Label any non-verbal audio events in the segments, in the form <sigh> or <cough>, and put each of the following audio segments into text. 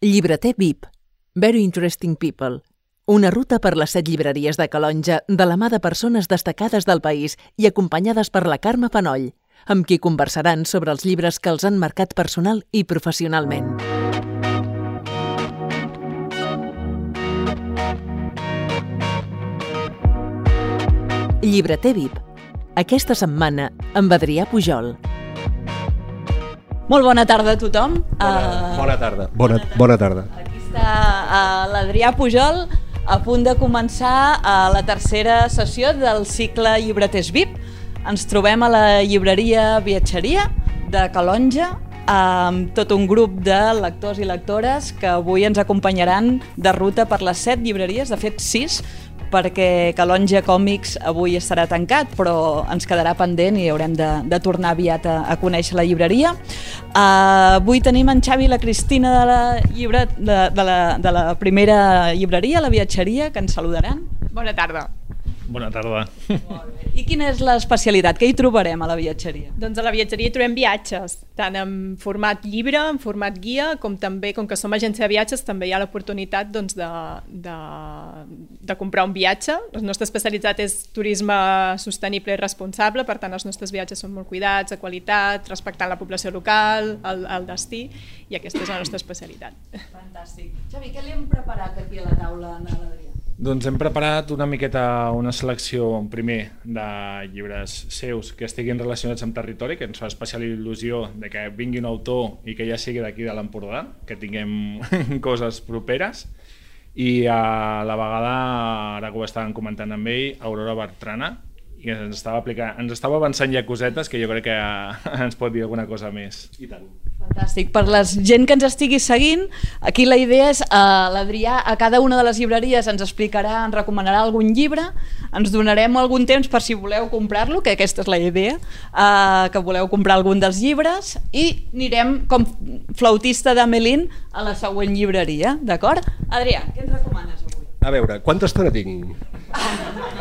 Llibreter VIP. Very Interesting People. Una ruta per les set llibreries de Calonja de la mà de persones destacades del país i acompanyades per la Carme Panoll, amb qui conversaran sobre els llibres que els han marcat personal i professionalment. Llibreter VIP. Aquesta setmana amb Adrià Pujol. Molt bona tarda a tothom. Bona, Uh, bona tarda. Bona, bona tarda. Aquí està uh, l'Adrià Pujol a punt de començar uh, la tercera sessió del cicle Llibreters VIP. Ens trobem a la llibreria Viatgeria de Calonja amb tot un grup de lectors i lectores que avui ens acompanyaran de ruta per les set llibreries, de fet sis, perquè Calonja Còmics avui estarà tancat, però ens quedarà pendent i haurem de, de tornar aviat a, a conèixer la llibreria. Uh, avui tenim en Xavi i la Cristina de la, llibre, de, de, la, de la primera llibreria, la viatgeria, que ens saludaran. Bona tarda. Bona tarda. I quina és l'especialitat? Què hi trobarem a la viatgeria? Doncs a la viatgeria trobem viatges, tant en format llibre, en format guia, com també, com que som agència de viatges, també hi ha l'oportunitat doncs, de, de, de comprar un viatge. La nostra especialitat és turisme sostenible i responsable, per tant els nostres viatges són molt cuidats, de qualitat, respectant la població local, el, el destí, i aquesta és la nostra especialitat. Fantàstic. Xavi, què li hem preparat aquí a la taula a l'Adrià? Doncs hem preparat una miqueta una selecció, primer, de llibres seus que estiguin relacionats amb territori, que ens fa especial il·lusió de que vingui un autor i que ja sigui d'aquí de l'Empordà, que tinguem <laughs> coses properes. I a la vegada, ara que ho estàvem comentant amb ell, Aurora Bertrana, i ens estava, aplicant, ens estava avançant ja cosetes que jo crec que <laughs> ens pot dir alguna cosa més. I tant. Fantàstic. Per la gent que ens estigui seguint, aquí la idea és uh, l'Adrià a cada una de les llibreries ens explicarà, ens recomanarà algun llibre, ens donarem algun temps per si voleu comprar-lo, que aquesta és la idea, uh, que voleu comprar algun dels llibres i anirem com flautista d'Amelín a la següent llibreria, d'acord? Adrià, què ens recomanes avui? A veure, quanta estona tinc?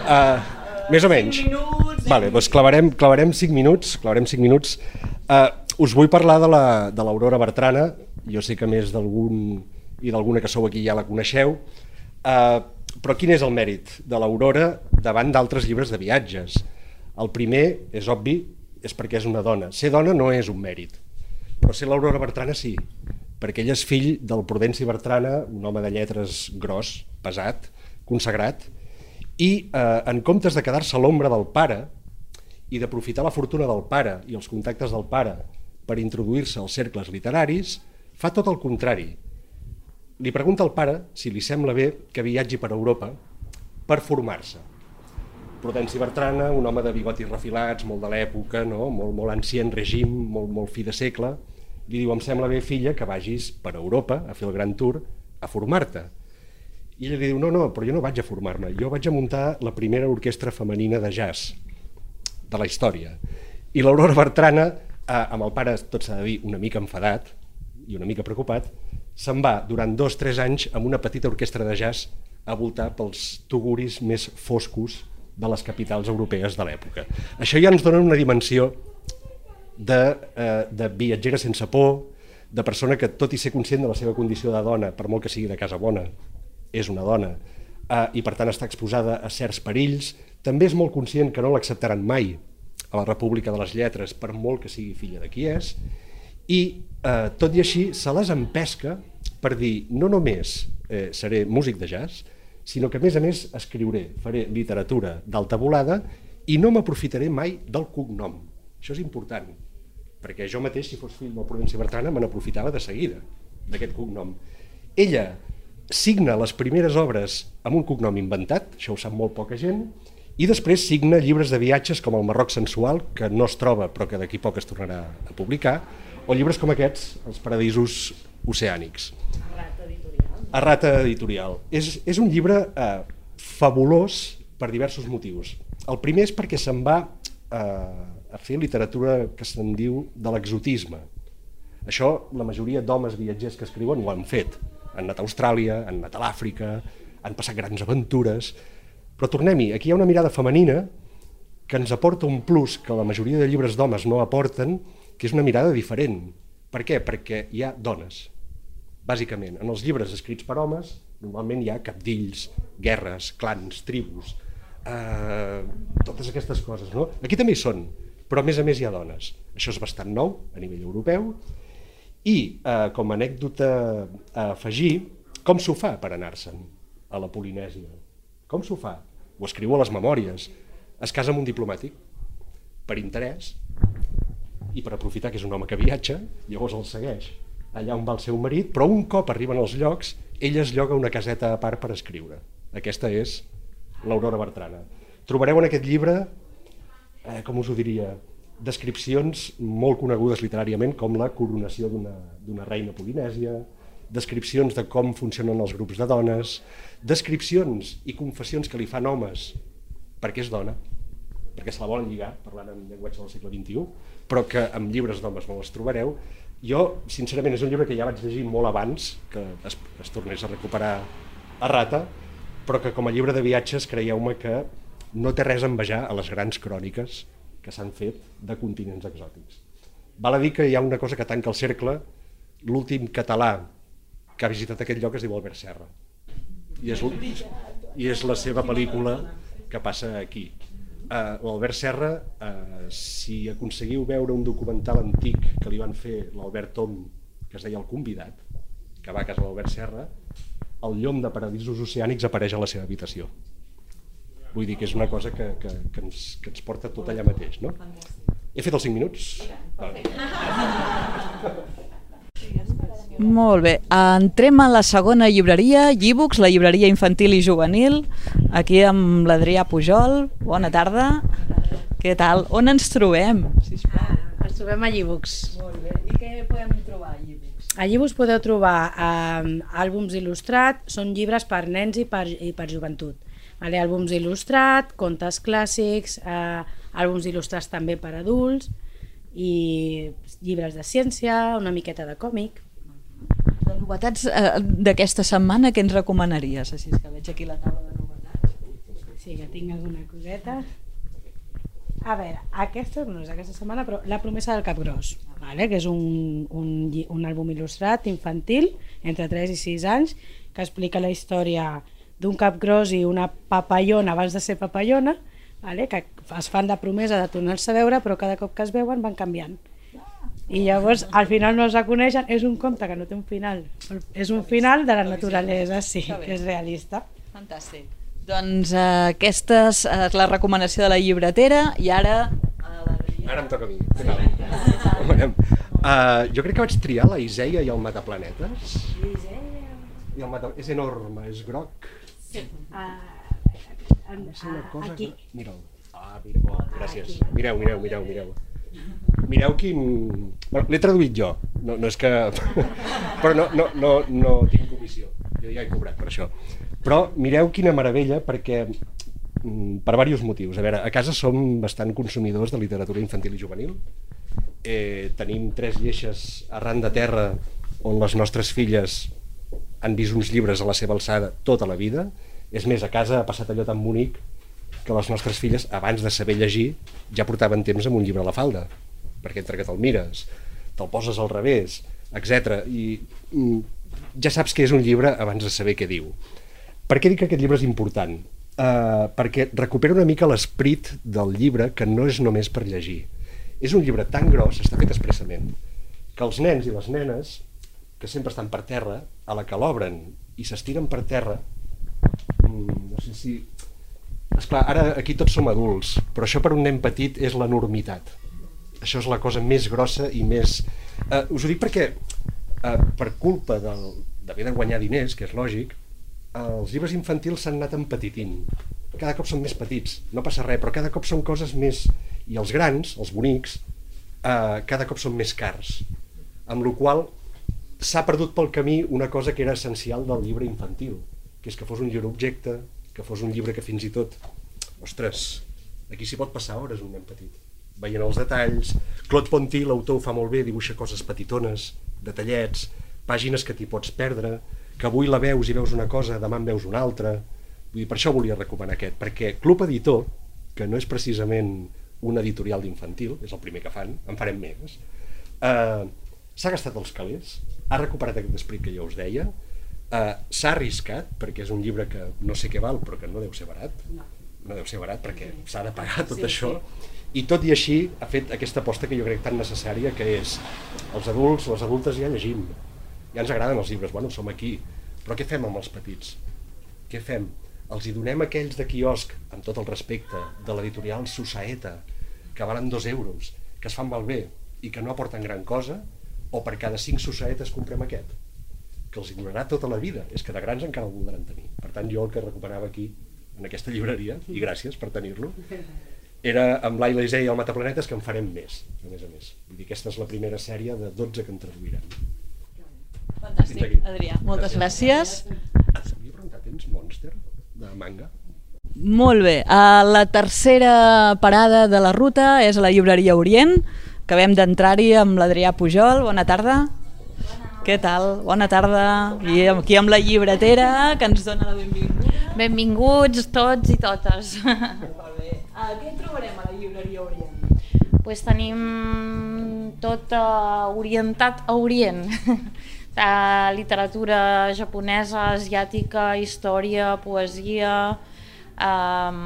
Uh, <laughs> més o menys. minuts, Vale, doncs clavarem, clavarem 5 minuts. Clavarem 5 minuts. Uh, us vull parlar de la- de l'Aurora Bertrana. Jo sé que més d'algun i d'alguna que sou aquí ja la coneixeu. Uh, però quin és el mèrit de l'Aurora davant d'altres llibres de viatges? El primer, és obvi, és perquè és una dona. Ser dona no és un mèrit, però ser l'Aurora Bertrana sí, perquè ell és fill del Prudenci Bertrana, un home de lletres gros, pesat, consagrat, i eh, en comptes de quedar-se a l'ombra del pare i d'aprofitar la fortuna del pare i els contactes del pare per introduir-se als cercles literaris, fa tot el contrari. Li pregunta al pare si li sembla bé que viatgi per Europa per formar-se. Prudenci Bertrana, un home de bigotis refilats, molt de l'època, no? molt, molt ancient règim, molt, molt fi de segle, li diu, em sembla bé, filla, que vagis per Europa a fer el gran tour a formar-te. I ella li diu, no, no, però jo no vaig a formar-me, jo vaig a muntar la primera orquestra femenina de jazz de la història. I l'Aurora Bertrana, eh, amb el pare, tot s'ha de dir, una mica enfadat i una mica preocupat, se'n va durant dos o tres anys amb una petita orquestra de jazz a voltar pels tuguris més foscos de les capitals europees de l'època. Això ja ens dona una dimensió de, eh, de viatgera sense por, de persona que, tot i ser conscient de la seva condició de dona, per molt que sigui de casa bona, és una dona, eh, i per tant està exposada a certs perills, també és molt conscient que no l'acceptaran mai a la República de les Lletres, per molt que sigui filla de qui és, i eh, tot i així se les empesca per dir no només eh, seré músic de jazz, sinó que a més a més escriuré, faré literatura d'alta volada i no m'aprofitaré mai del cognom. Això és important, perquè jo mateix, si fos fill del Prudenci Bertrana, me n'aprofitava de seguida, d'aquest cognom. Ella signa les primeres obres amb un cognom inventat, això ho sap molt poca gent, i després signa llibres de viatges com el Marroc sensual, que no es troba però que d'aquí poc es tornarà a publicar, o llibres com aquests, Els paradisos oceànics. A Rata Editorial. És, és un llibre eh, fabulós per diversos motius. El primer és perquè se'n va eh, a fer literatura que se'n diu de l'exotisme. Això la majoria d'homes viatgers que escriuen ho han fet. Han anat a Austràlia, han anat a l'Àfrica, han passat grans aventures... Però tornem-hi, aquí hi ha una mirada femenina que ens aporta un plus que la majoria de llibres d'homes no aporten, que és una mirada diferent. Per què? Perquè hi ha dones. bàsicament. En els llibres escrits per homes, normalment hi ha capdills, guerres, clans, tribus, eh, totes aquestes coses. No? Aquí també hi són, però a més a més hi ha dones. Això és bastant nou a nivell europeu. I, eh, com a anècdota a afegir, com s'ho fa per anar-se'n a la Polinèsia? Com s'ho fa? Ho escriu a les memòries. Es casa amb un diplomàtic per interès i per aprofitar que és un home que viatja, llavors el segueix allà on va el seu marit, però un cop arriben als llocs, ella es lloga una caseta a part per escriure. Aquesta és l'Aurora Bertrana. Trobareu en aquest llibre, eh, com us ho diria, descripcions molt conegudes literàriament com la coronació d'una reina polinèsia, descripcions de com funcionen els grups de dones, descripcions i confessions que li fan homes perquè és dona, perquè se la volen lligar, parlant en llenguatge del segle XXI, però que amb llibres d'homes no les trobareu. Jo, sincerament, és un llibre que ja vaig llegir molt abans que es, es tornés a recuperar a rata, però que com a llibre de viatges creieu-me que no té res a envejar a les grans cròniques que s'han fet de continents exòtics. Val a dir que hi ha una cosa que tanca el cercle, l'últim català que ha visitat aquest lloc es diu Albert Serra. I és, i és la seva pel·lícula que passa aquí. Uh, L'Albert Serra, uh, si aconseguiu veure un documental antic que li van fer l'Albert Tom, que es deia El Convidat, que va a casa l'Albert Serra, el llom de paradisos oceànics apareix a la seva habitació. Vull dir que és una cosa que, que, que, ens, que ens porta tot allà mateix, no? He fet els 5 minuts? Vale. Molt bé, entrem a la segona llibreria, Llibux, la llibreria infantil i juvenil, aquí amb l'Adrià Pujol. Bona tarda. Què tal? On ens trobem? Sisplau. Ens trobem a Llibux. Molt bé. I què podem trobar a Llibux? A Llibux podeu trobar eh, àlbums il·lustrats, són llibres per nens i per, i per joventut. Vale, àlbums il·lustrat, contes clàssics, eh, àlbums il·lustrats també per adults i llibres de ciència, una miqueta de còmic. De novetats eh, d'aquesta setmana, què ens recomanaries? Així és que veig aquí la taula de novetats. Sí, que tinc alguna coseta. A veure, aquesta no és aquesta setmana, però La promesa del cap gros, vale? que és un, un, un àlbum il·lustrat infantil entre 3 i 6 anys que explica la història d'un cap gros i una papallona abans de ser papallona, vale? que es fan la promesa de tornar-se a veure, però cada cop que es veuen van canviant. I llavors al final no es reconeixen, és un conte que no té un final, és un final de la naturalesa, sí, que és realista. Fantàstic. Doncs eh, aquesta és eh, la recomanació de la llibretera i ara... Eh, ara em toca a mi. Uh, jo crec que vaig triar la Iseia i el Mataplanetes. I el mata... És enorme, és groc. Sí. Uh, aquí. Que... Mira'l. Ah, mira, oh, gràcies. Mireu, mireu, mireu, mireu. Mireu quin... Bueno, L'he traduït jo, no, no és que... <laughs> Però no, no, no, no tinc comissió, jo ja he cobrat per això. Però mireu quina meravella, perquè mm, per diversos motius. A veure, a casa som bastant consumidors de literatura infantil i juvenil. Eh, tenim tres lleixes arran de terra on les nostres filles han vist uns llibres a la seva alçada tota la vida. És més, a casa ha passat allò tan bonic que les nostres filles, abans de saber llegir, ja portaven temps amb un llibre a la falda, perquè entre que te'l mires, te'l poses al revés, etc. I mm, ja saps que és un llibre abans de saber què diu. Per què dic que aquest llibre és important? Uh, perquè recupera una mica l'esperit del llibre que no és només per llegir. És un llibre tan gros, està fet expressament, que els nens i les nenes, que sempre estan per terra, a la que l'obren i s'estiren per terra, mm, no sé si Esclar, ara aquí tots som adults, però això per un nen petit és l'enormitat. Això és la cosa més grossa i més... Uh, us ho dic perquè, uh, per culpa d'haver de guanyar diners, que és lògic, els llibres infantils s'han anat empetitint. Cada cop són més petits, no passa res, però cada cop són coses més... I els grans, els bonics, uh, cada cop són més cars. Amb la qual s'ha perdut pel camí una cosa que era essencial del llibre infantil, que és que fos un llibre objecte, que fos un llibre que fins i tot, ostres, aquí s'hi pot passar hores un nen petit, veient els detalls. Claude Ponty, l'autor, ho fa molt bé, dibuixa coses petitones, detallets, pàgines que t'hi pots perdre, que avui la veus i veus una cosa, demà en veus una altra. Vull dir, per això volia recomanar aquest, perquè Club Editor, que no és precisament un editorial d'infantil, és el primer que fan, en farem més, eh, s'ha gastat els calés ha recuperat aquest esperit que jo us deia, uh, s'ha arriscat, perquè és un llibre que no sé què val, però que no deu ser barat, no, no deu ser barat perquè s'ha de pagar tot sí, això, sí. i tot i així ha fet aquesta aposta que jo crec tan necessària, que és els adults, les adultes ja llegim, ja ens agraden els llibres, bueno, som aquí, però què fem amb els petits? Què fem? Els hi donem aquells de quiosc, amb tot el respecte, de l'editorial Susaeta, que valen dos euros, que es fan malbé i que no aporten gran cosa, o per cada cinc Susaetes comprem aquest, que els donarà tota la vida, és que de grans encara el voldran tenir. Per tant, jo el que recuperava aquí, en aquesta llibreria, i gràcies per tenir-lo, era amb l'Aila Isei i el Mataplanetes que en farem més, a més a més. Vull dir, aquesta és la primera sèrie de 12 que en traduirem. Fantàstic, Adrià. Moltes gràcies. gràcies. S'havia preguntat, tens Monster? de manga. Molt bé. Uh, la tercera parada de la ruta és a la llibreria Orient. Acabem d'entrar-hi amb l'Adrià Pujol. Bona tarda. Bona. Què tal? Bona tarda. I aquí amb la llibretera que ens dona la benvinguda. Benvinguts tots i totes. Molt bé. Uh, què trobarem a la llibreria Orient? Pues tenim tot uh, orientat a Orient. eh, literatura japonesa, asiàtica, història, poesia, eh,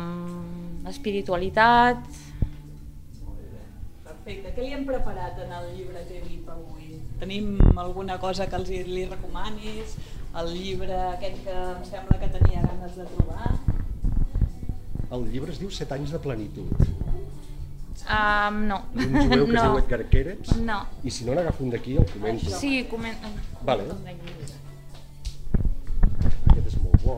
espiritualitat... Perfecte. Què li hem preparat en el llibre VIP avui? Tenim alguna cosa que els li recomanis? El llibre aquest que em sembla que tenia ganes de trobar? El llibre es diu Set anys de plenitud Um, no. Un jueu que no. es diu Edgar Querets? No. I si no n'agafo un d'aquí, el comento. Sí, comenta. Vale. Aquest és molt bo.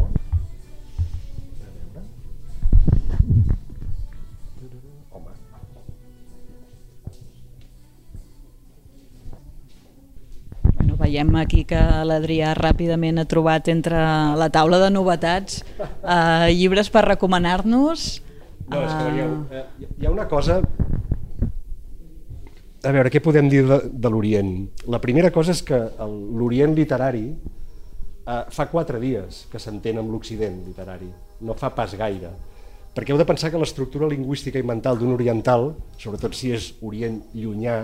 Veiem aquí que l'Adrià ràpidament ha trobat entre la taula de novetats eh, llibres per recomanar-nos no, és que veieu, ah. eh, hi ha una cosa... A veure, què podem dir de, de l'Orient? La primera cosa és que l'Orient literari eh, fa quatre dies que s'entén amb l'Occident literari, no fa pas gaire. Perquè heu de pensar que l'estructura lingüística i mental d'un oriental, sobretot si és Orient llunyà,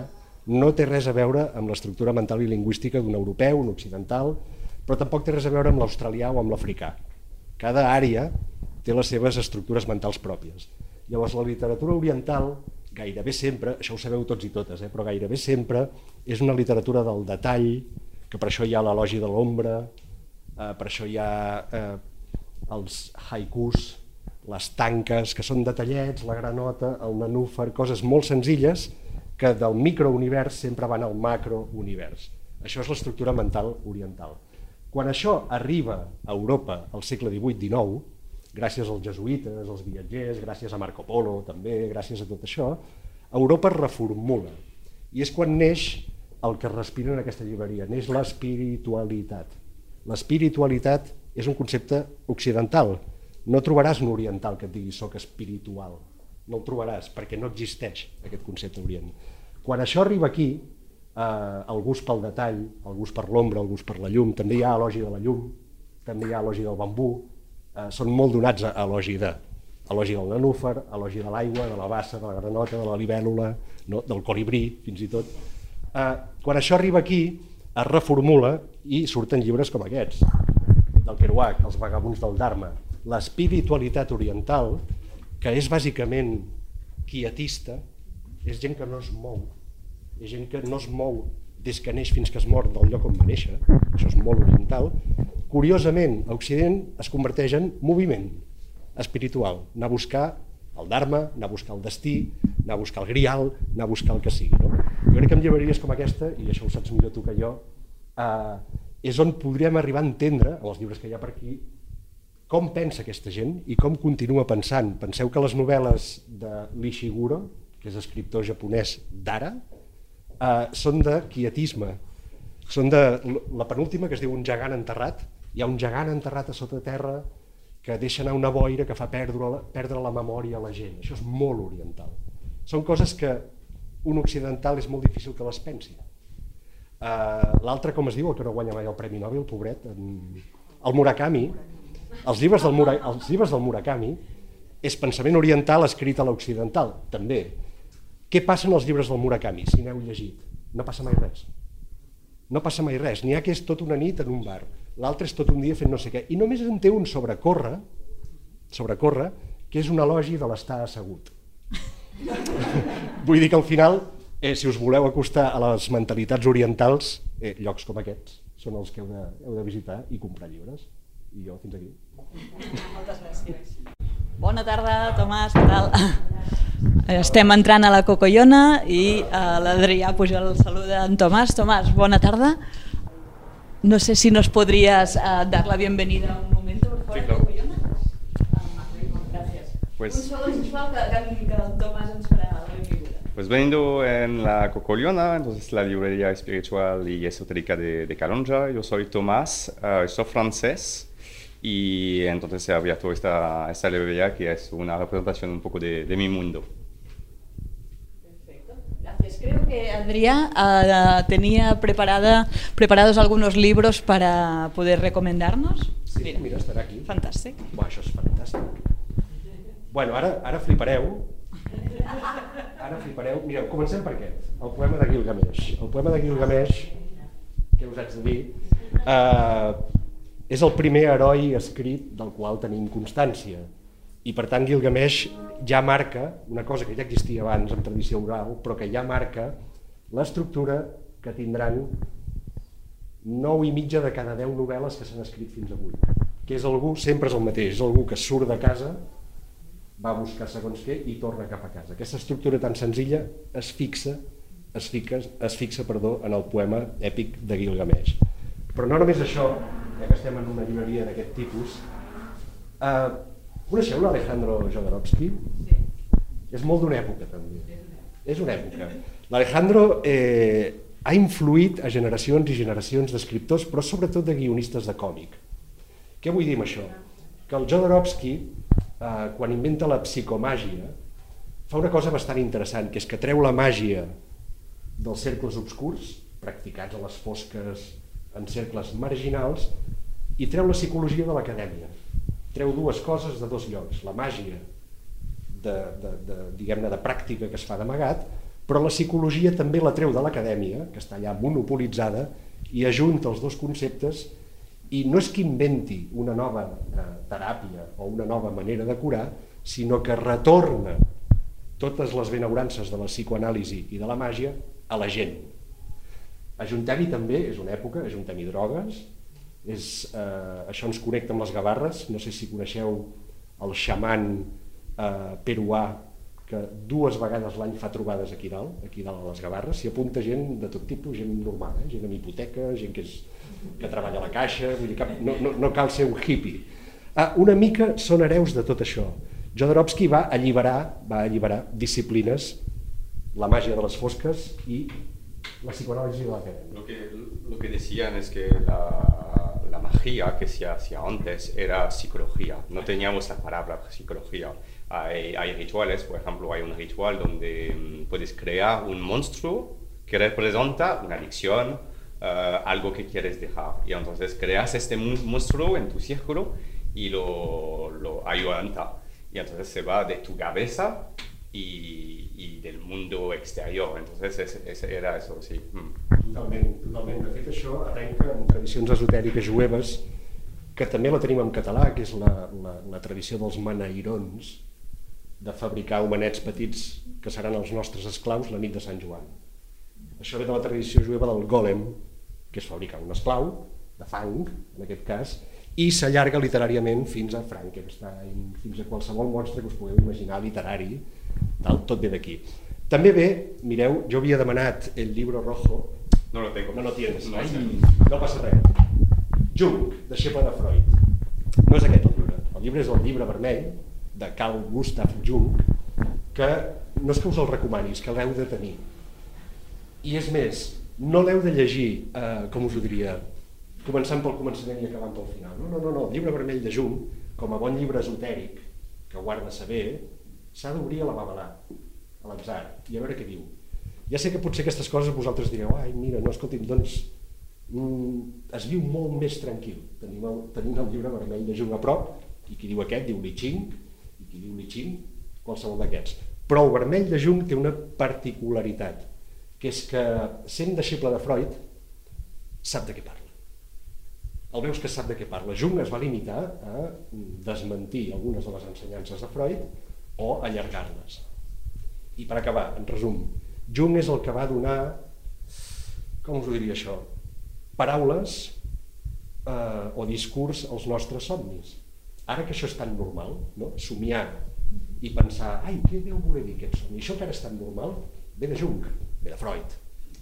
no té res a veure amb l'estructura mental i lingüística d'un europeu, un occidental, però tampoc té res a veure amb l'australià o amb l'africà. Cada àrea té les seves estructures mentals pròpies. Llavors, la literatura oriental, gairebé sempre, això ho sabeu tots i totes, eh, però gairebé sempre és una literatura del detall, que per això hi ha l'elogi de l'ombra, eh, per això hi ha eh, els haikus, les tanques, que són detallets, la granota, el nanúfer, coses molt senzilles que del microunivers sempre van al macrounivers. Això és l'estructura mental oriental. Quan això arriba a Europa al segle XVIII-XIX, gràcies als jesuïtes, als viatgers, gràcies a Marco Polo també, gràcies a tot això, Europa es reformula. I és quan neix el que respira en aquesta llibreria, neix l'espiritualitat. L'espiritualitat és un concepte occidental. No trobaràs un oriental que et digui soc espiritual. No el trobaràs, perquè no existeix aquest concepte orient. Quan això arriba aquí, eh, el gust pel detall, el gust per l'ombra, el gust per la llum, també hi ha elogi de la llum, també hi ha elogi del bambú, eh, són molt donats a elogi de elogi del nanúfer, elogi de l'aigua, de la bassa, de la granota, de la libèl·lula, no? del colibrí, fins i tot. Eh, quan això arriba aquí, es reformula i surten llibres com aquests, del Kerouac, Els vagabunds del Dharma, l'espiritualitat oriental, que és bàsicament quietista, és gent que no es mou, és gent que no es mou des que neix fins que es mor del lloc on va néixer, això és molt oriental, curiosament, a Occident es converteix en moviment espiritual, anar a buscar el Dharma, anar a buscar el destí, anar a buscar el grial, anar a buscar el que sigui. No? Jo crec que amb llibreries com aquesta, i això ho saps millor tu que jo, eh, és on podríem arribar a entendre, en els llibres que hi ha per aquí, com pensa aquesta gent i com continua pensant. Penseu que les novel·les de l'Ishiguro, que és escriptor japonès d'ara, eh, són de quietisme. Són de la penúltima, que es diu Un gegant enterrat. Hi ha un gegant enterrat a sota terra que deixa anar una boira que fa perdre la, perdre la memòria a la gent. Això és molt oriental. Són coses que un occidental és molt difícil que les pensi. Uh, L'altre, com es diu, el que no guanya mai el Premi Nobel, pobret, en... el Murakami, els llibres, del Mura... els llibres del Murakami és pensament oriental escrit a l'occidental, també, què passa en els llibres del Murakami, si n'heu llegit? No passa mai res. no passa mai res. N'hi ha que és tot una nit en un bar, l'altre és tot un dia fent no sé què, i només en té un sobrecórrer, sobrecórrer, que és un elogi de l'estar assegut. Vull dir que al final, eh, si us voleu acostar a les mentalitats orientals, eh, llocs com aquests són els que heu de, heu de visitar i comprar llibres. I jo, fins aquí. Bona tarda, Tomàs, què tal? Estem entrant a la Cocollona i eh, l'Adrià Pujol saluda en Tomàs. Tomàs, bona tarda. No sé si nos podrías eh, dar la bienvenida un momento por favor, Sí, claro. Ah, Gracias. Pues- Un solo sisplau, que, que, que el Tomàs ens farà la benvinguda. Pues venido en la Cocoliona, entonces la librería espiritual y esotérica de, de Calonja. Yo soy Tomás, eh, soy francés y entonces he abierto esta, esta librería que es una representación un poco de, de mi mundo. Creo que Adrià eh, tenía preparada, preparados algunos libros para poder recomendarnos. Sí, mira, mira estarà aquí. Fantàstic. Buah, això és fantàstic. Bueno, ara, ara flipareu. Ara flipareu. Mireu, comencem per aquest, el poema de Gilgamesh. El poema de Gilgamesh, què us haig de dir, eh, és el primer heroi escrit del qual tenim constància. I per tant Gilgamesh ja marca una cosa que ja existia abans en tradició oral, però que ja marca l'estructura que tindran 9 i mitja de cada 10 novel·les que s'han escrit fins avui. Que és algú, sempre és el mateix, és algú que surt de casa, va a buscar segons què i torna cap a casa. Aquesta estructura tan senzilla es fixa, es fixa, es fixa perdó, en el poema èpic de Gilgamesh. Però no només això, ja que estem en una llibreria d'aquest tipus, eh, coneixeu l'Alejandro Jodorowsky? Sí. És molt d'una època, també. És una època. L'Alejandro eh, ha influït a generacions i generacions d'escriptors, però sobretot de guionistes de còmic. Què vull dir amb això? Que el Jodorowsky, eh, quan inventa la psicomàgia, fa una cosa bastant interessant, que és que treu la màgia dels cercles obscurs, practicats a les fosques en cercles marginals, i treu la psicologia de l'acadèmia. Treu dues coses de dos llocs, la màgia de, de, de, diguem-ne, de pràctica que es fa d'amagat, però la psicologia també la treu de l'acadèmia, que està allà monopolitzada, i ajunta els dos conceptes i no és que inventi una nova eh, teràpia o una nova manera de curar, sinó que retorna totes les benaurances de la psicoanàlisi i de la màgia a la gent. Ajuntem-hi també, és una època, ajuntem-hi drogues, és, eh, això ens connecta amb les gavarres, no sé si coneixeu el xaman eh, peruà que dues vegades l'any fa trobades aquí dalt, aquí dalt a les Gavarres, s'hi apunta gent de tot tipus, gent normal, eh? gent amb hipoteca, gent que, és, que treballa a la caixa, vull dir, cap, no, no, no cal ser un hippie. Ah, una mica són hereus de tot això. Jodorowsky va alliberar, va alliberar disciplines, la màgia de les fosques i la psicoanàlisi de l'acadèmia. Lo que, lo que decían es que la, la magia que se hacía antes era psicología, no teníamos la palabra psicología. Hay, hay rituales, por ejemplo, hay un ritual donde mm, puedes crear un monstruo que representa una adicción, eh, algo que quieres dejar. Y entonces creas este mon- monstruo en tu círculo y lo, lo ayudanta. Y entonces se va de tu cabeza y, y del mundo exterior. Entonces ese, ese era eso, sí. Mm. Totalment, totalment. De fet, això arrenca en tradicions esotèriques jueves, que també la tenim en català, que és la, la, la tradició dels manairons, de fabricar homenets petits que seran els nostres esclaus la nit de Sant Joan. Això ve de la tradició jueva del golem, que és fabricar un esclau, de fang, en aquest cas, i s'allarga literàriament fins a Frankenstein, fins a qualsevol monstre que us pugueu imaginar literari, tal, tot ve d'aquí. També ve, mireu, jo havia demanat el llibre rojo, No lo tengo. no lo tienes. No, Ai, no passa res. Jung, deixeble de Freud. No és aquest el llibre. El llibre és el llibre vermell de Carl Gustav Jung, que no és que us el recomani, és que l'heu de tenir. I és més, no l'heu de llegir, eh, com us ho diria, començant pel començament i acabant pel final. No, no, no, no. el llibre vermell de Jung, com a bon llibre esotèric, que guarda saber, s'ha d'obrir a la babalà, a l'atzar, i a veure què diu. Ja sé que potser aquestes coses vosaltres direu, ai, mira, no, escolti'm, doncs mm, es viu molt més tranquil. Tenim el, tenim el llibre vermell de Jung a prop, i qui diu aquest diu Li i qui diu Li qualsevol d'aquests. Però el vermell de Jung té una particularitat, que és que, sent deixeble de Freud, sap de què parla. El veus que sap de què parla. Jung es va limitar a desmentir algunes de les ensenyances de Freud o allargar-les. I per acabar, en resum, Jung és el que va donar, com us ho diria això, paraules eh, o discurs als nostres somnis. Ara que això és tan normal, no? somiar i pensar, ai, què deu voler dir aquest somni? Això que ara és tan normal, ve de Jung, ve de Freud,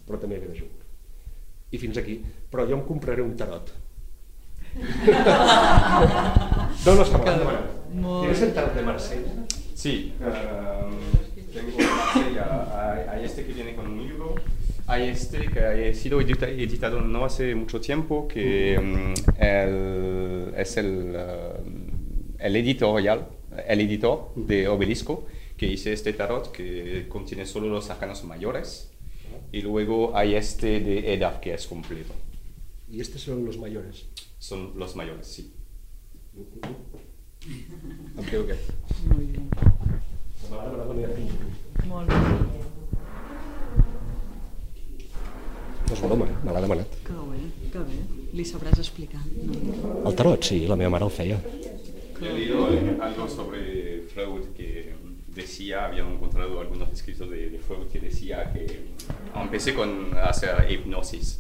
però també ve de Jung. I fins aquí. Però jo em compraré un tarot. no, no, l'han demanat. ¿Tienes el tarot de Marsella? Sí, eh, tengo. Hay, hay este que viene con un libro, hay este que ha sido edita- editado no hace mucho tiempo, que mm, el- es el, eh, el editorial, el editor de Obelisco, que hice este tarot que contiene solo los arcanos mayores. Y luego hay este de Edaf, que es completo. Y estos son los mayores. Son los mayores, sí. Em demanat la meva filla. Molt bé. No és broma, eh? me l'ha demanat. Que bé, que bé. Li sabràs explicar. No? El tarot, sí, la meva mare el feia. He leído eh, algo sobre Freud que decía, había encontrado algunos escritos de, de Freud que decía que empecé con hacer hipnosis,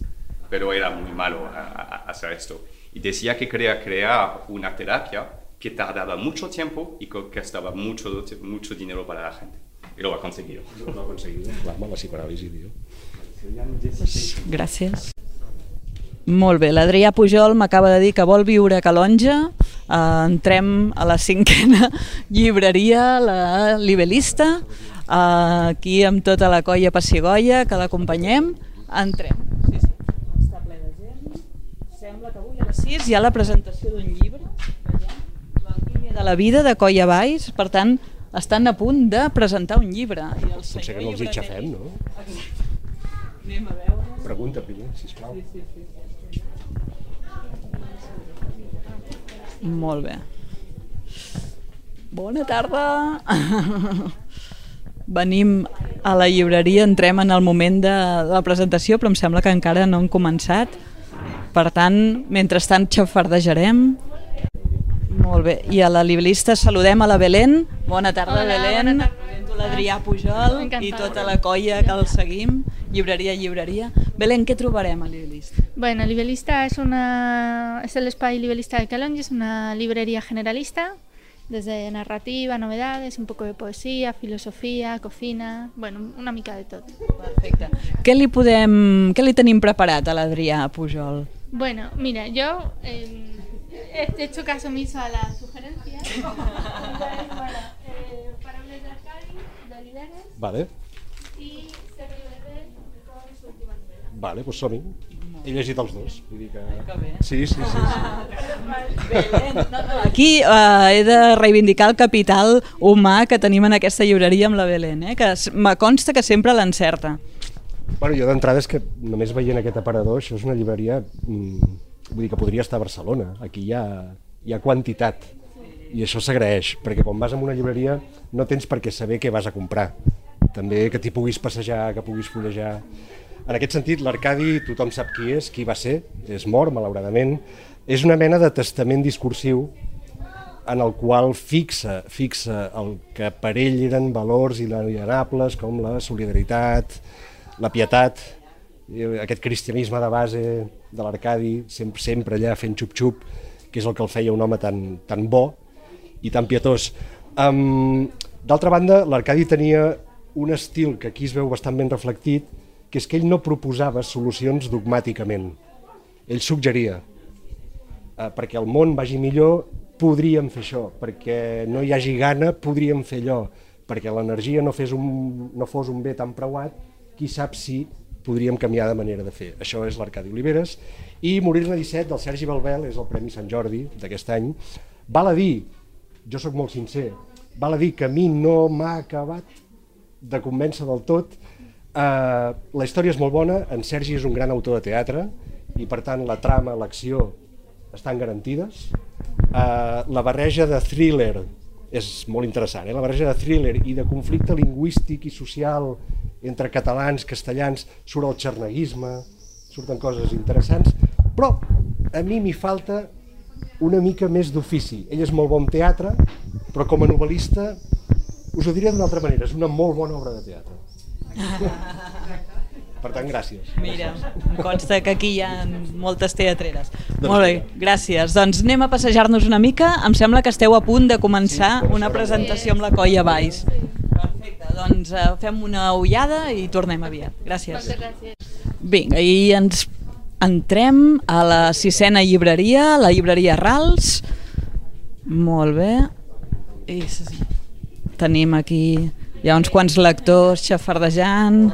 pero era muy malo a- a hacer esto. Y decía que quería crear una terapia que tardaba mucho tiempo y que gastaba mucho, mucho dinero para la gente. Y lo ha conseguido. No l'ha aconseguit, clar, amb la psicoanàlisi, diu. Gràcies. Molt bé, l'Adrià Pujol m'acaba de dir que vol viure a Calonja. Uh, entrem a la cinquena <laughs> llibreria, la Libelista, uh, aquí amb tota la colla passigoia que l'acompanyem. Entrem. Sí, sí. Està ple de gent. Sembla que avui a les 6 hi ha la presentació d'un llibre. De la vida de Colla Valls. Per tant, estan a punt de presentar un llibre. I el Potser que no els hi xafem, no? Anem a veure. Pregunta primer, sisplau. Sí, sí, sí. Molt bé. Bona tarda. <laughs> Venim a la llibreria, entrem en el moment de, de la presentació, però em sembla que encara no han començat. Per tant, mentrestant xafardejarem. Molt bé. I a la librista saludem a la Belén. Bona tarda, Hola, Belén. bona tarda. L'Adrià Pujol Encantada. i tota la colla que el seguim. Llibreria, llibreria. Belén, què trobarem a la librista? Bueno, Libelista es, una, es el espai Libelista de Calonge, es una librería generalista, desde narrativa, novedades, un poco de poesía, filosofía, cocina, bueno, una mica de todo. Perfecte. Què li, podem, què li tenim preparat a l'Adrià Pujol? Bueno, mira, yo eh, he hecho caso omiso a la sugerencia. Entonces, <laughs> bueno, eh, Parables de Arcadi, de Oliveres Vale, y Sergio Bebé, con su última novela. vale, doncs som-hi. He llegit els dos. Vull dir que... Bé. Sí, sí, sí. sí. <laughs> Aquí eh, he de reivindicar el capital humà que tenim en aquesta llibreria amb la Belén, eh? que me consta que sempre l'encerta. Bueno, jo d'entrada és que només veient aquest aparador, això és una llibreria, mm, vull dir que podria estar a Barcelona. Aquí hi ha, hi ha quantitat i això s'agraeix, perquè quan vas a una llibreria no tens per què saber què vas a comprar. També que t'hi puguis passejar, que puguis fullejar. En aquest sentit, l'Arcadi tothom sap qui és, qui va ser, és mort, malauradament. És una mena de testament discursiu en el qual fixa, fixa el que per ell eren valors inalienables com la solidaritat, la pietat, eh, aquest cristianisme de base de l'Arcadi, sempre, sempre allà fent xup-xup, que és el que el feia un home tan, tan bo i tan pietós. Um, D'altra banda, l'Arcadi tenia un estil que aquí es veu bastant ben reflectit, que és que ell no proposava solucions dogmàticament. Ell suggeria, eh, perquè el món vagi millor, podríem fer això, perquè no hi hagi gana, podríem fer allò, perquè l'energia no, fes un, no fos un bé tan preuat, qui sap si podríem canviar de manera de fer. Això és l'Arcadi Oliveres. I Morir-ne 17, del Sergi Balbel, és el Premi Sant Jordi d'aquest any. Val a dir, jo sóc molt sincer, val a dir que a mi no m'ha acabat de convèncer del tot. Uh, la història és molt bona, en Sergi és un gran autor de teatre i per tant la trama, l'acció estan garantides. Uh, la barreja de thriller és molt interessant, eh? la barreja de thriller i de conflicte lingüístic i social entre catalans, castellans, surt el xerneguisme, surten coses interessants, però a mi m'hi falta una mica més d'ofici. Ell és molt bon teatre, però com a novel·lista us ho diré d'una altra manera, és una molt bona obra de teatre. <laughs> Per tant, gràcies. Mira, em consta que aquí hi ha moltes teatreres. Molt bé, gràcies. Doncs anem a passejar-nos una mica. Em sembla que esteu a punt de començar una presentació amb la colla Baix. Perfecte, doncs eh, fem una ullada i tornem aviat. Gràcies. Vinga, i ens entrem a la sisena llibreria, la llibreria Rals. Molt bé. I tenim aquí, hi ha uns quants lectors xafardejant,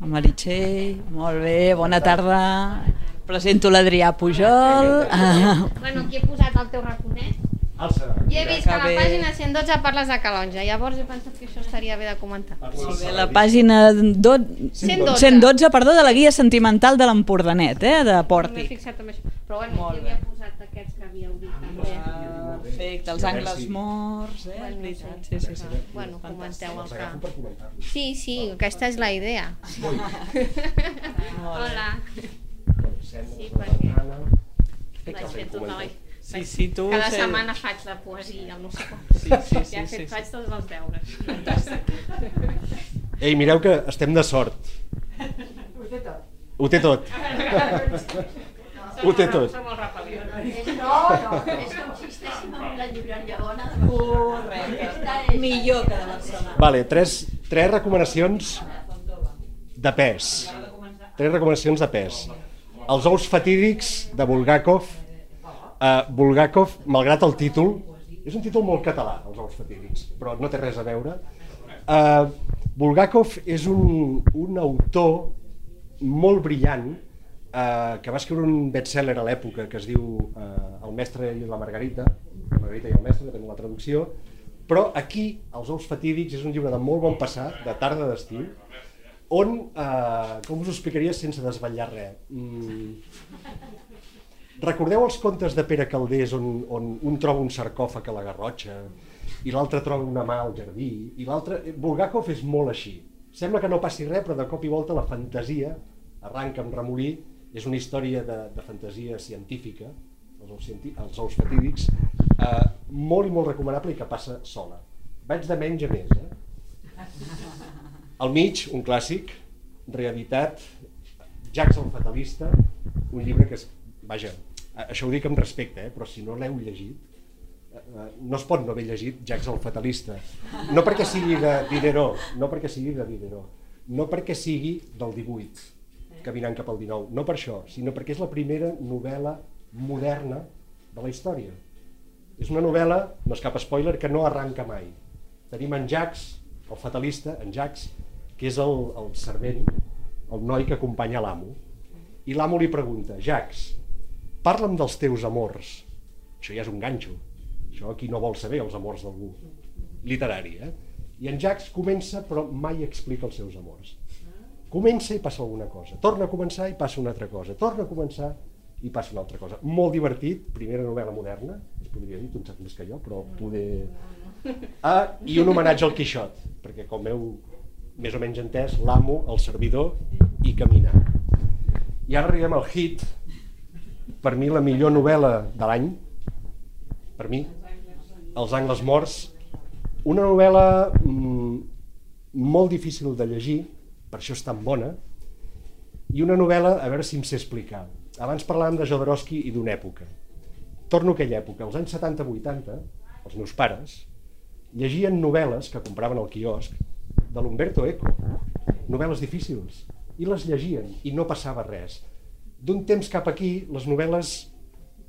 Meritxell, molt bé, bona tarda. Presento l'Adrià Pujol. <laughs> Bueno, aquí he posat el teu raconet. Alça. I he vist que a bé. la pàgina 112 parles de Calonja, llavors he pensat que això estaria bé de comentar. molt bé, la pàgina do... 112. 112, perdó, de la guia sentimental de l'Empordanet, eh, de No m'he Porti. fixat en això. Però bueno, Molt aquí havia posat aquests que havíeu dit també. Perfecte, els angles morts, eh, Bueno, veritat. sí. Sí, sí, sí. Bueno, comenteu el que... Sí, sí, aquesta és la idea. Hola. Sí, perquè vaig fer tota la... Sí, sí, tu... Cada sé- setmana faig de poesia, no sé com. Sí, sí, sí, ja he sí, fet, sí. faig tots els deures. Ei, mireu que estem de sort. Ho té tot. Ho té tot. <laughs> Som molt repel·lents. No, no, és la Correcte. Millor que de Barcelona. Vale, tres, tres recomanacions de pes. Tres recomanacions de pes. Els ous fatídics de Bulgakov. Uh, Bulgakov, malgrat el títol, és un títol molt català, els ous fatídics, però no té res a veure. Uh, Bulgakov és un, un autor molt brillant uh, que va escriure un bestseller a l'època que es diu uh, El mestre i la Margarita, Margarita i el mestre, depèn de la traducció, però aquí, Els ous fatídics, és un llibre de molt bon passar, de tarda d'estiu, on, eh, com us ho explicaria sense desvetllar res? Mm, recordeu els contes de Pere Caldés on, on un troba un sarcòfag a la Garrotxa i l'altre troba una mà al jardí i l'altre... Bulgakov és molt així. Sembla que no passi res, però de cop i volta la fantasia arranca amb remolí. És una història de, de fantasia científica, els ous, els ous fatídics, eh, molt i molt recomanable i que passa sola. Vaig de menys a més, eh? Al mig, un clàssic, reeditat, Jax el fatalista, un llibre que és, vaja, això ho dic amb respecte, eh, però si no l'heu llegit, eh, eh, no es pot no haver llegit Jax el fatalista. No perquè sigui de Diderot, no perquè sigui de Diderot, no perquè sigui del 18, caminant cap al 19, no per això, sinó perquè és la primera novel·la moderna de la història. És una novel·la, no és cap spoiler, que no arranca mai. Tenim en Jax, el fatalista, en Jax, que és el, el servent, el noi que acompanya l'amo. I l'amo li pregunta, Jax, parla'm dels teus amors. Això ja és un ganxo. Això qui no vol saber els amors d'algú. Literari, eh? I en Jax comença, però mai explica els seus amors. Comença i passa alguna cosa. Torna a començar i passa una altra cosa. Torna a començar i passa una altra cosa. Molt divertit, primera novel·la moderna, es podria dir, tu en saps més que jo, però poder... Ah, i un homenatge al Quixot, perquè com heu més o menys entès, l'amo, el servidor i caminar. I ara arribem al hit, per mi la millor novel·la de l'any, per mi, Els angles morts, una novel·la mm, molt difícil de llegir, per això és tan bona, i una novel·la, a veure si em sé explicar. Abans parlàvem de Jodorowsky i d'una època. Torno a aquella època, als anys 70-80, els meus pares llegien novel·les que compraven al quiosc de l'Umberto Eco, novel·les difícils, i les llegien i no passava res. D'un temps cap aquí, les novel·les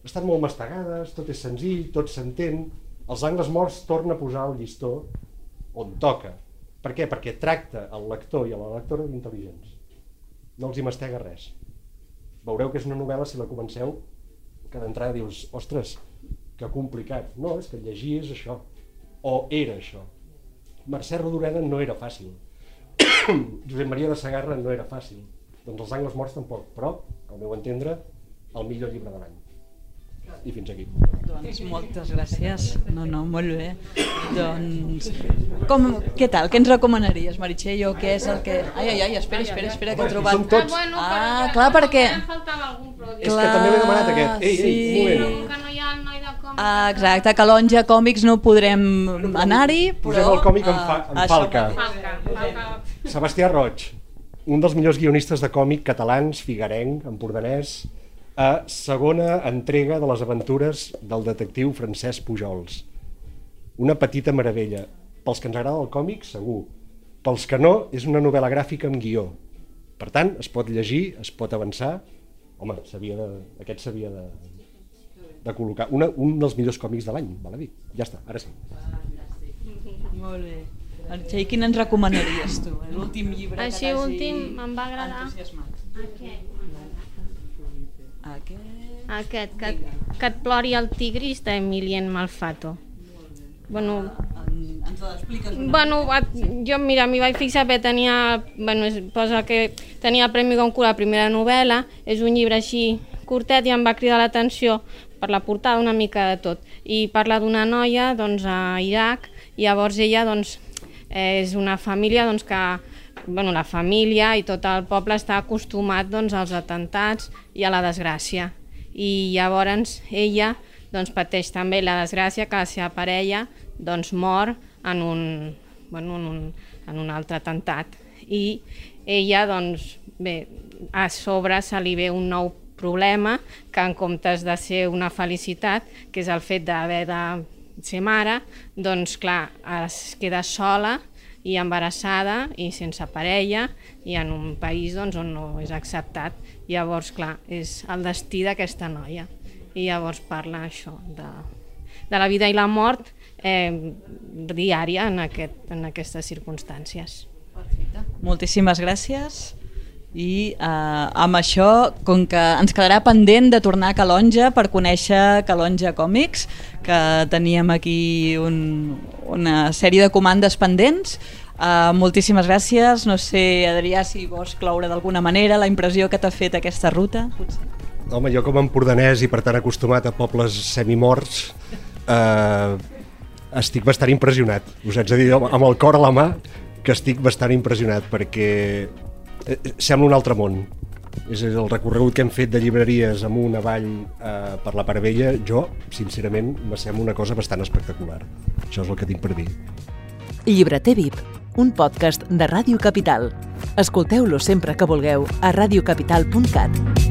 estan molt mastegades, tot és senzill, tot s'entén, els angles morts torna a posar el llistó on toca. Per què? Perquè tracta el lector i la lectora d'intel·ligents. No els hi mastega res. Veureu que és una novel·la, si la comenceu, que d'entrada dius, ostres, que complicat. No, és que llegir és això. O era això. Mercè Rodoreda no era fàcil. <coughs> Josep Maria de Sagarra no era fàcil. Doncs els angles morts tampoc, però, al meu entendre, el millor llibre de l'any. I fins aquí. Doncs moltes gràcies. No, no, molt bé. Doncs, com, què tal? Què ens recomanaries, Meritxell, o què és el que... Ai, ai, ai, espera, espera, espera, que he trobat... Som tots. Ah, bueno, Ah, clar, perquè... Em faltava algun producte. És que també l'he demanat aquest. Ei, ei, sí. un moment. Que no hi ha el noi de còmic. Ah, exacte, Calonja Còmics no podrem anar-hi, però... Posem el còmic en, fa, en falca. Falca, falca. Sebastià Roig, un dels millors guionistes de còmic catalans, figarenc, empordanès, a segona entrega de les aventures del detectiu Francesc Pujols. Una petita meravella. Pels que ens agrada el còmic, segur. Pels que no, és una novel·la gràfica amb guió. Per tant, es pot llegir, es pot avançar. Home, de, aquest s'havia de, de col·locar. Una, un dels millors còmics de l'any, val a dir. Ja està, ara sí. Molt bé. Meritxell, quin ens recomanaries tu? L'últim llibre Així que t'hagi últim em va agradar entusiasmat. aquest, Aquest... aquest que, que et plori el tigris d'Emilien Malfato. Bueno, En- Ens l'expliques una Bueno, va- jo, mira, m'hi vaig fixar perquè tenia, bueno, posa que tenia el Premi Goncourt la primera novel·la, és un llibre així curtet i em va cridar l'atenció per la portada una mica de tot. I parla d'una noia doncs, a Iraq i llavors ella doncs, és una família doncs, que bueno, la família i tot el poble està acostumat doncs, als atentats i a la desgràcia. I llavors ella doncs, pateix també la desgràcia que la seva parella doncs, mor en un, bueno, en, un, en un altre atemptat. I ella, doncs, bé, a sobre se li ve un nou problema que en comptes de ser una felicitat, que és el fet d'haver de ser mare, doncs clar, es queda sola i embarassada i sense parella i en un país doncs, on no és acceptat. Llavors, clar, és el destí d'aquesta noia. I llavors parla això de, de la vida i la mort eh, diària en, aquest, en aquestes circumstàncies. Moltíssimes gràcies. I eh, amb això, com que ens quedarà pendent de tornar a Calonja per conèixer Calonja Còmics, que teníem aquí un, una sèrie de comandes pendents, Uh, moltíssimes gràcies. No sé, Adrià, si vols cloure d'alguna manera la impressió que t'ha fet aquesta ruta. Potser. Home, jo com a empordanès i per tant acostumat a pobles semimorts, eh, estic bastant impressionat. Us haig de dir amb el cor a la mà que estic bastant impressionat perquè eh, sembla un altre món. És el recorregut que hem fet de llibreries amunt, avall, eh, per la Paravella, jo, sincerament, me sembla una cosa bastant espectacular. Això és el que tinc per dir. Llibreter VIP, un podcast de Ràdio Capital. Escolteu-lo sempre que vulgueu a radiocapital.cat.